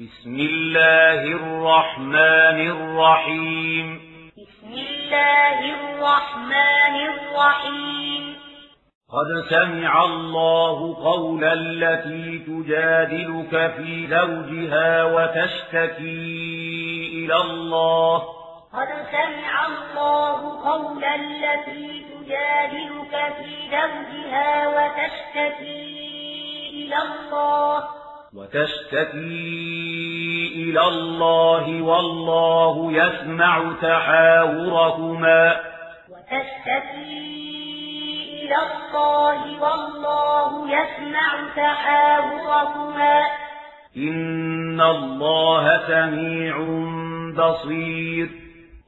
بسم الله الرحمن الرحيم. بسم الله الرحمن الرحيم. قد سمع الله قول التي تجادلك في زوجها وتشتكي إلى الله. قد سمع الله قول التي تجادلك في زوجها وتشتكي إلى الله. وتشتكي إلى الله والله يسمع تحاوركما وتشتكي إلى الله والله يسمع تحاوركما إن الله سميع بصير.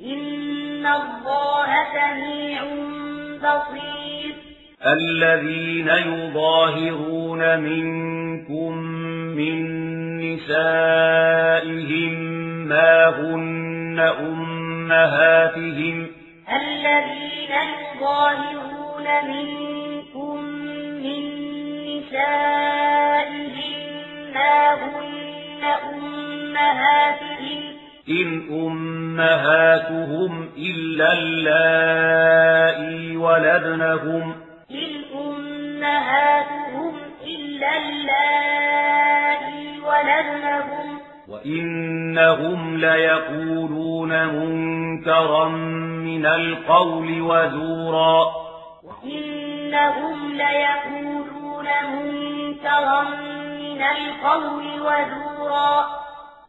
إن الله سميع بصير. الذين يظاهرون منكم من نسائهم ما هن أمهاتهم الذين يظاهرون منكم من نسائهم ما هن أمهاتهم. إن أمهاتهم إلا اللائي ولدنهم وإنهم ليقولون منكرا من القول وزورا وإنهم ليقولون منكرا من القول وزورا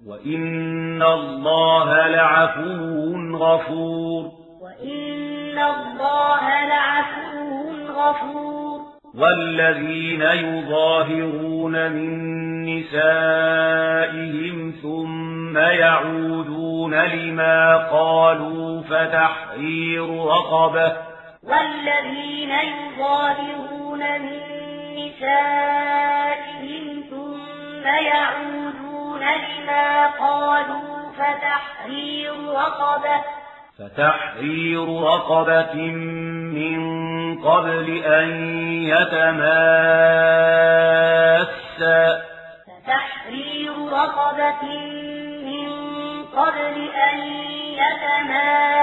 وإن الله لعفو غفور وإن الله لعفو غفور والذين يظاهرون من نسائهم ثم يعودون لما قالوا فتحرير رقبة والذين يظاهرون من نسائهم ثم يعودون لما قالوا فتحرير رقبة فتحرير رقبة من قبل أن يتماسا. فتحرير رقبة من قبل أن يتماسا.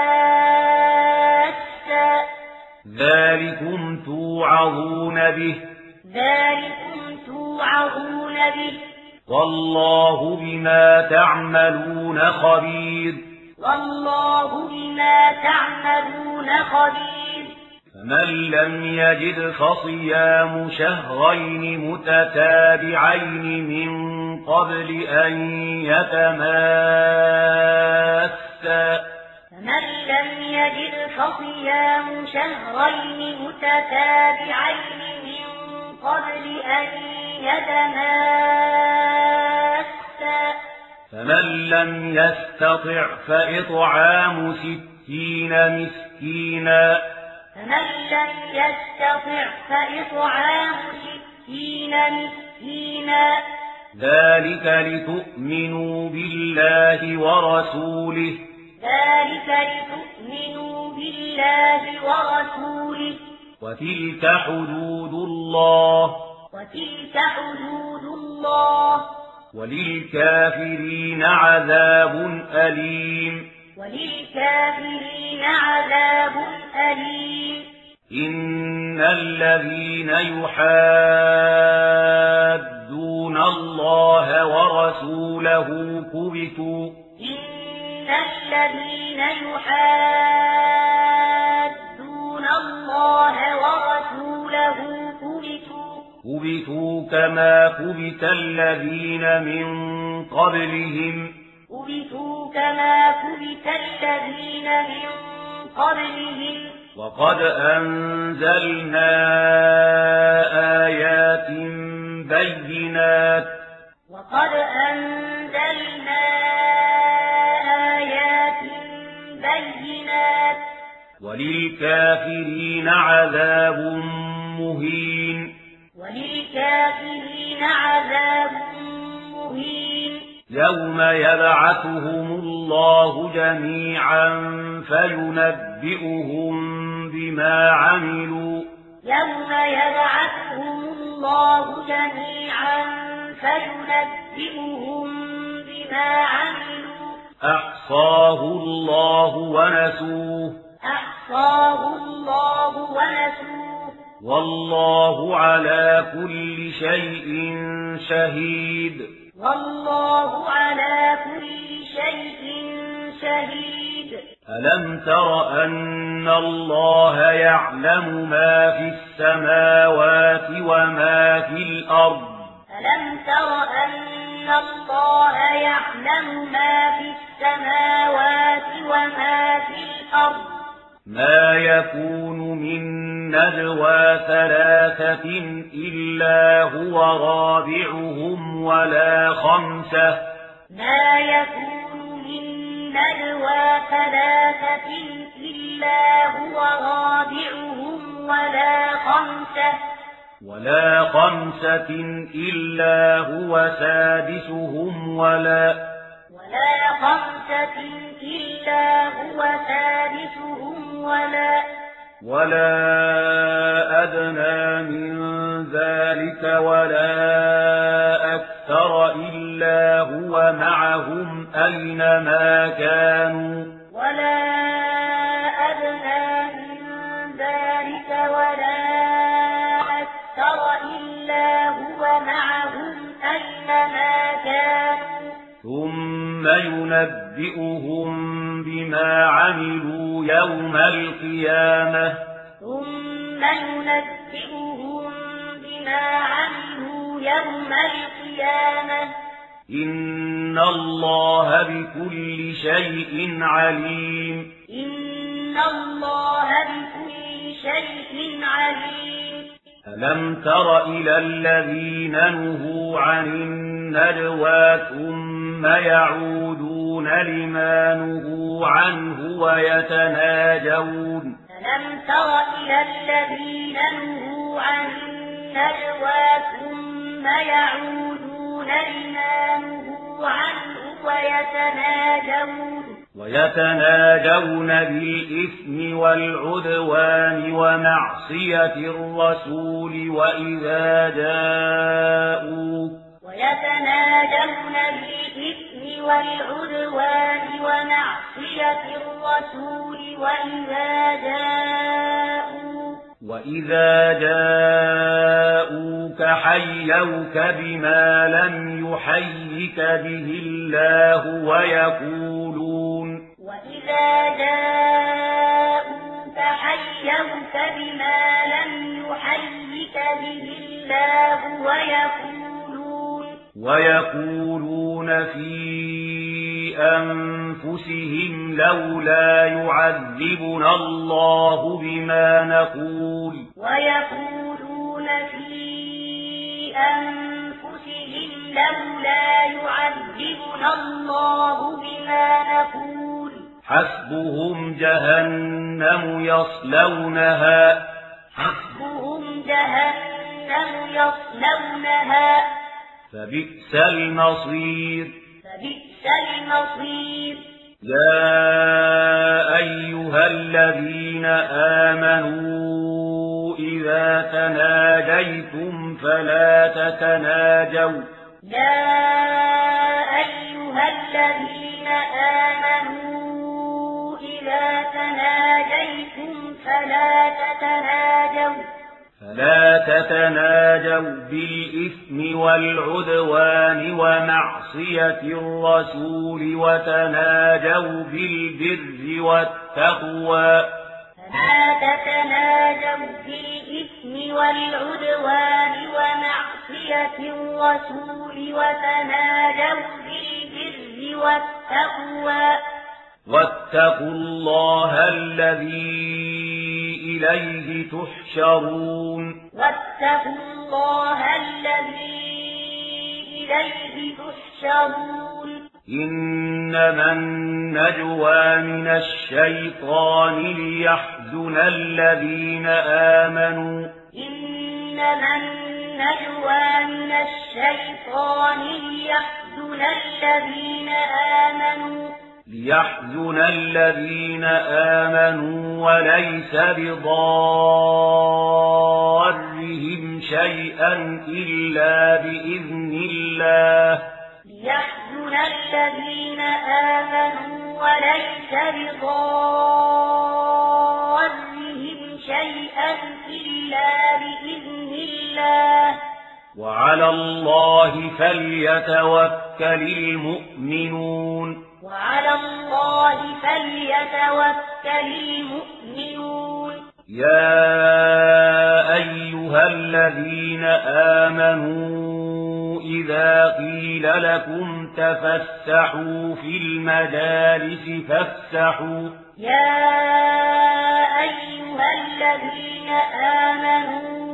ذلكم توعظون به. ذلكم توعظون به. والله بما تعملون خبير. والله بما تعملون خبير. فمن لم يجد فصيام شهرين متتابعين من قبل أن يتماسا فمن لم يجد فصيام شهرين متتابعين من قبل أن يتماسا فمن لم يستطع فإطعام ستين مسكينا فمن لم يستطع فإطعام ستين مسكينا. ذلك لتؤمنوا بالله ورسوله. ذلك لتؤمنوا بالله ورسوله. وتلك حدود الله. وتلك حدود الله. وللكافرين عذاب أليم. وللكافرين عذاب إن الذين يحادون الله ورسوله كبتوا إن الذين يحادون الله ورسوله كبتوا كبتوا كما كبت الذين من قبلهم كبتوا كما كبت الذين من قبلهم وقد أنزلنا آيات بينات. وقد أنزلنا آيات بينات. وللكافرين عذاب مهين. وللكافرين عذاب مهين. يوم يبعثهم الله جميعا فينبئهم بما عملوا. يوم يبعثهم الله جميعا فينبئهم بما عملوا. أحصاه الله ونسوه. أحصاه الله ونسوه. والله على كل شيء شهيد. والله على كل شيء شهيد. ألم تر أن الله يعلم ما في السماوات وما في الأرض؟ ألم تر أن الله يعلم ما في السماوات وما في الأرض؟ ما يكون من نجوى ثلاثة إلا هو رابعهم ولا خمسة. ما يكون من نجوى ثلاثة إلا هو رابعهم ولا خمسة. ولا خمسة إلا هو سادسهم ولا ولا خمسة إلا هو سادسهم ولا ولا أدنى من ذلك ولا أكثر. إلا هو معهم أينما كانوا ولا أدنى من ذلك ولا أكثر إلا هو معهم أينما كانوا ثم ينبئهم بما عملوا يوم القيامة ثم ينبئهم بما عملوا يوم القيامة إن الله بكل شيء عليم. إن الله بكل شيء عليم. ألم تر إلى الذين نهوا عن النجوى ثم يعودون لما نهوا عنه ويتناجون؟ ألم تر إلى الذين نهوا عن النجوى ثم يعودون لما نهوا عنه ويتناجون. ويتناجون بالإثم والعدوان ومعصية الرسول وإذا جاءوا ويتناجون بالإثم والعدوان ومعصية الرسول وإذا جاءوا وإذا جاءوك حيوك بما لم يحيك به الله ويقولون وإذا جاءوك حيوك بما لم يحيك به الله ويقولون ويقولون في أنفسهم لولا يعذبنا الله بما نقول ويقولون في أنفسهم لولا يعذبنا الله بما نقول حسبهم جهنم يصلونها حسبهم جهنم يصلونها فبئس المصير فبئس المصير. يا أيها الذين آمنوا إذا تناجيتم فلا تتناجوا. يا أيها الذين آمنوا إذا تناجيتم فلا تتناجوا. فلا تتناجوا بالإثم والعدوان ومعصية الرسول وتناجوا بالبر والتقوى. فلا تتناجوا بالإثم والعدوان ومعصية الرسول وتناجوا بالبر والتقوى. واتقوا الله الذي إليه تحشرون. واتقوا الله الذي إليه تحشرون. إنما النجوى من الشيطان ليحزن الذين آمنوا. إنما النجوى من الشيطان ليحزن الذين آمنوا. ليحزن الذين آمنوا وليس بضارهم شيئا إلا بإذن الله. ليحزن الذين آمنوا وليس بضارهم شيئا إلا بإذن الله. وعلى الله فليتوكل المؤمنون. وعلى الله فليتوكل المؤمنون. يا أيها الذين آمنوا إذا قيل لكم تفسحوا في المجالس فافسحوا. يا أيها الذين آمنوا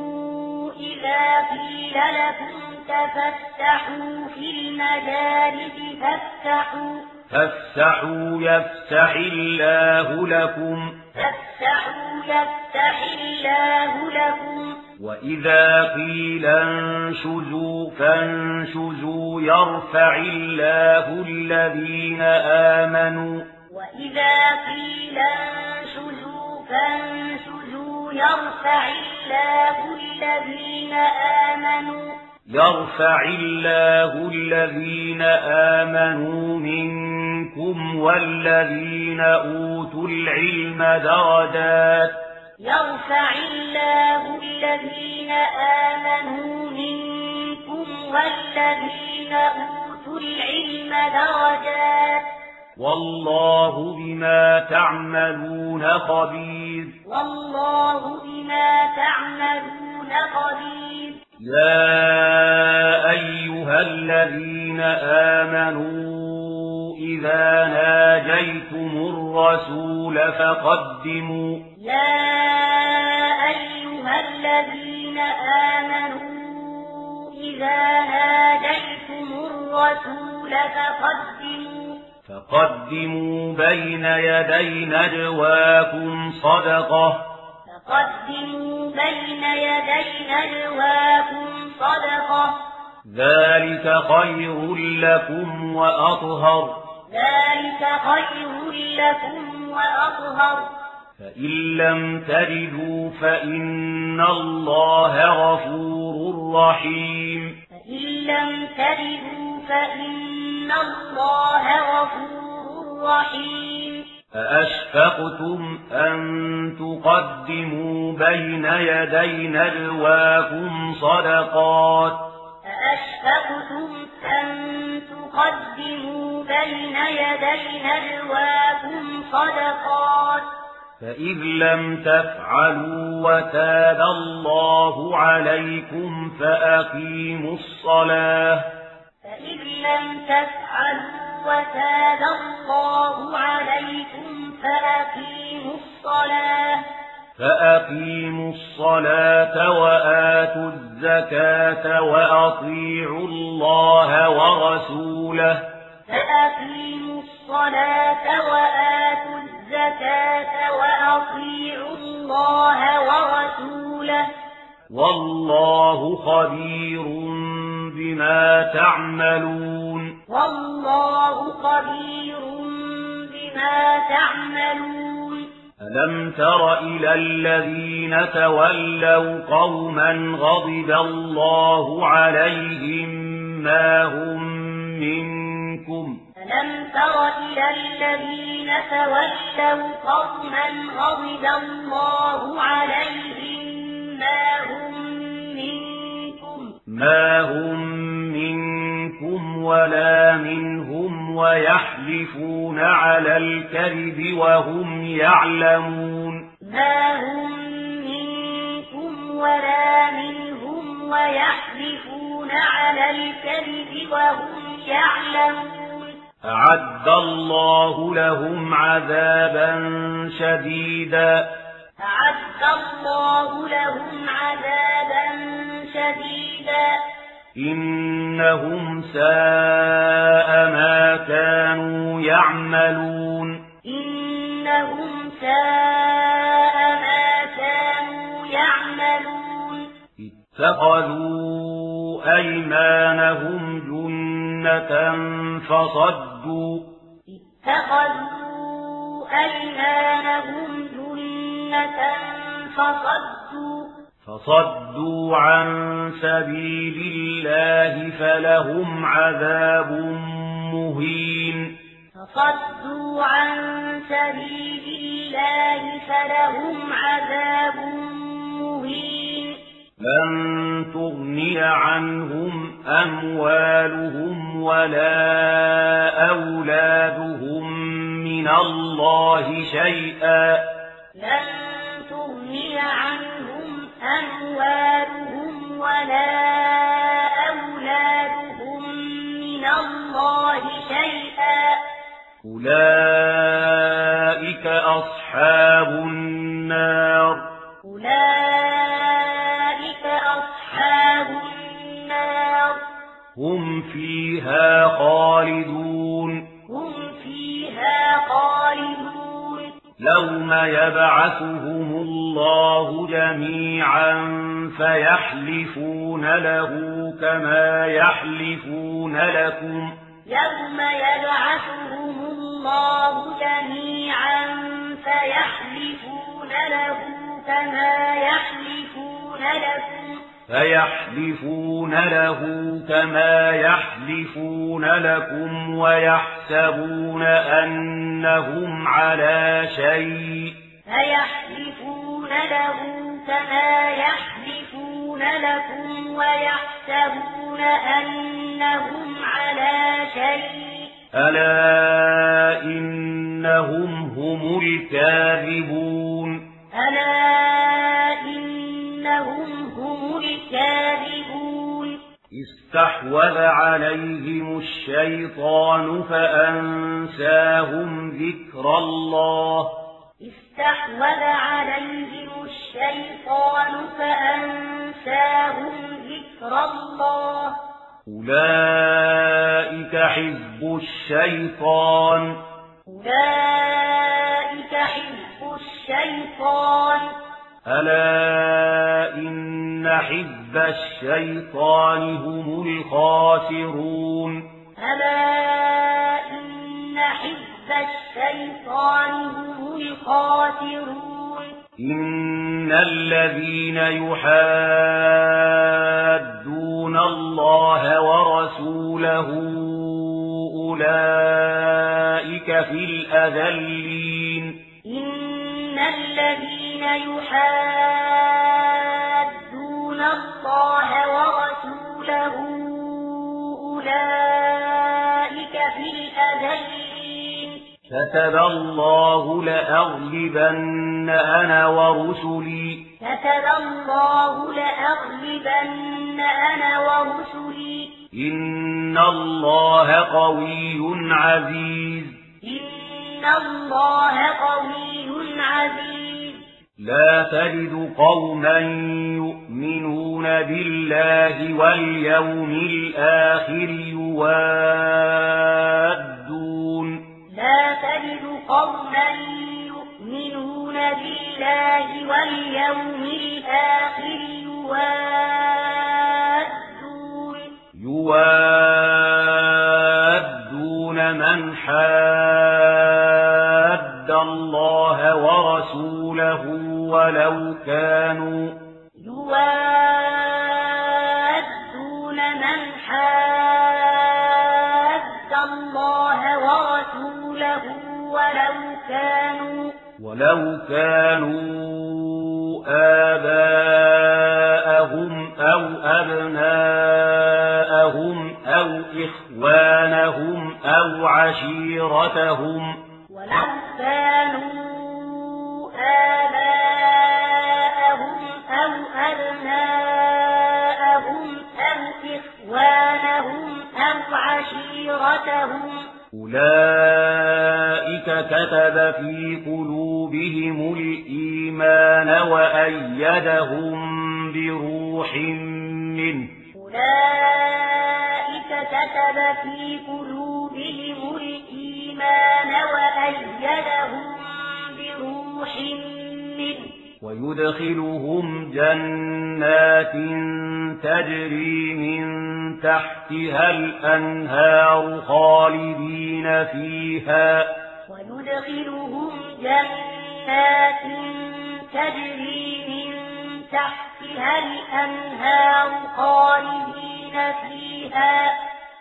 إذا قيل لكم تفسحوا في المجالس فافسحوا فافسحوا يفسح الله لكم فافسحوا يفسح الله لكم وإذا قيل انشزوا فانشزوا يرفع الله الذين آمنوا وإذا قيل انشزوا فانشزوا يرفع الله الذين آمنوا يرفع الله الذين آمنوا منكم والذين أوتوا العلم درجات. يرفع الله الذين آمنوا منكم والذين أوتوا العلم درجات. والله بما تعملون خبير. والله بما تعملون خبير. يا أيها الذين آمنوا إذا ناجيتم الرسول فقدموا. يا أيها الذين آمنوا إذا ناجيتم الرسول فقدموا. فقدموا بين يدي نجواكم صدقة. فقدموا بين يدي نجواكم صدقة. ذلك خير لكم وأطهر. ذلك خير لكم وأطهر. فإن لم تجدوا فإن الله غفور رحيم. فإن لم تجدوا فإن الله غفور رحيم أأشفقتم أن تقدموا بين يدي نجواكم صدقات أأشفقتم أن تقدموا بين يدي نجواكم صدقات فإذ لم تفعلوا وتاب الله عليكم فأقيموا الصلاة فإذ لم تفعلوا وتاب الله عليكم فأقيموا الصلاة. فأقيموا الصلاة وآتوا الزكاة وأطيعوا الله ورسوله. فأقيموا الصلاة وآتوا الزكاة وأطيعوا الله ورسوله. والله خبير بما تعملون. والله خبير بما تعملون. ألم تر إلى الذين تولوا قوما غضب الله عليهم ما هم منكم؟ ألم تر إلى الذين تولوا قوما غضب الله عليهم ما هم منكم؟ ما هم منكم ولا منهم ويحلفون على الكذب وهم يعلمون ما هم منكم ولا منهم ويحلفون على الكذب وهم يعلمون أعد الله لهم عذابا شديدا أعد الله لهم عذابا شديدا إنهم ساء ما كانوا يعملون. إنهم ساء ما كانوا يعملون. اتخذوا أيمانهم جنة فصدوا. اتخذوا أيمانهم جنة فصدوا. فصدوا عن سبيل الله فلهم عذاب مهين. فصدوا عن سبيل الله فلهم عذاب مهين. لن تغني عنهم أموالهم ولا أولادهم من الله شيئا. لن تغني عنهم أولئك جميعا فيحلفون له كما يحلفون لكم. فيحلفون له كما يحلفون لكم ويحسبون أنهم على شيء. فيحلفون له كما يحلفون لكم ويحسبون أنهم على شيء. ألا إنهم هم الكاذبون ألا إنهم هم الكاذبون استحوذ عليهم الشيطان فأنساهم ذكر الله استحوذ عليهم الشيطان فأنساهم ذكر الله أولئك حزب الشيطان أولئك حزب الشيطان ألا إن حزب الشيطان هم الخاسرون ألا إن حزب الشيطان هم الخاسرون إن الذين يحادون الله ورسوله أولئك في الأذلين إن الذين يحادون الله ورسوله أولئك في الأذلين كتب الله لأغلبن أنا ورسلي كتب الله لأغلبن أنا ورسلي. إن الله قوي عزيز. إن الله قوي عزيز. لا تجد قوما يؤمنون بالله واليوم الآخر يوادون. لا تجد قوما يؤمنون بالله واليوم الآخر يوادون. يوادون من حاد الله ورسوله ولو كانوا يوادون من حاد الله ورسوله ولو كانوا ولو كانوا آباءهم أو أبناءهم أو إخوانهم أو عشيرتهم ولو كانوا آباءهم أو أبناءهم أو إخوانهم أو عشيرتهم أولئك كتب في قلوبهم الإيمان وأيدهم بروح منه. أولئك كتب في قلوبهم الإيمان وأيدهم بروح منه. ويدخلهم جنات تجري من تحتها الأنهار خالدين فيها. ويدخلهم جنات تجري من تحتها الأنهار خالدين فيها.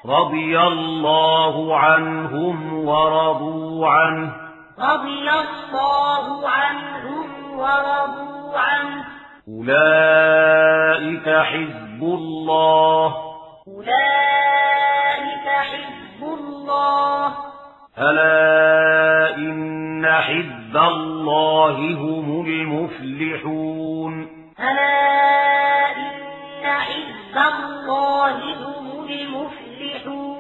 رضي الله عنهم ورضوا عنه. رضي الله عنهم ورضوا عنه. أولئك حزب الله. أولئك حزب الله. ألا إن حزب الله هم المفلحون ألا إن حزب الله هم المفلحون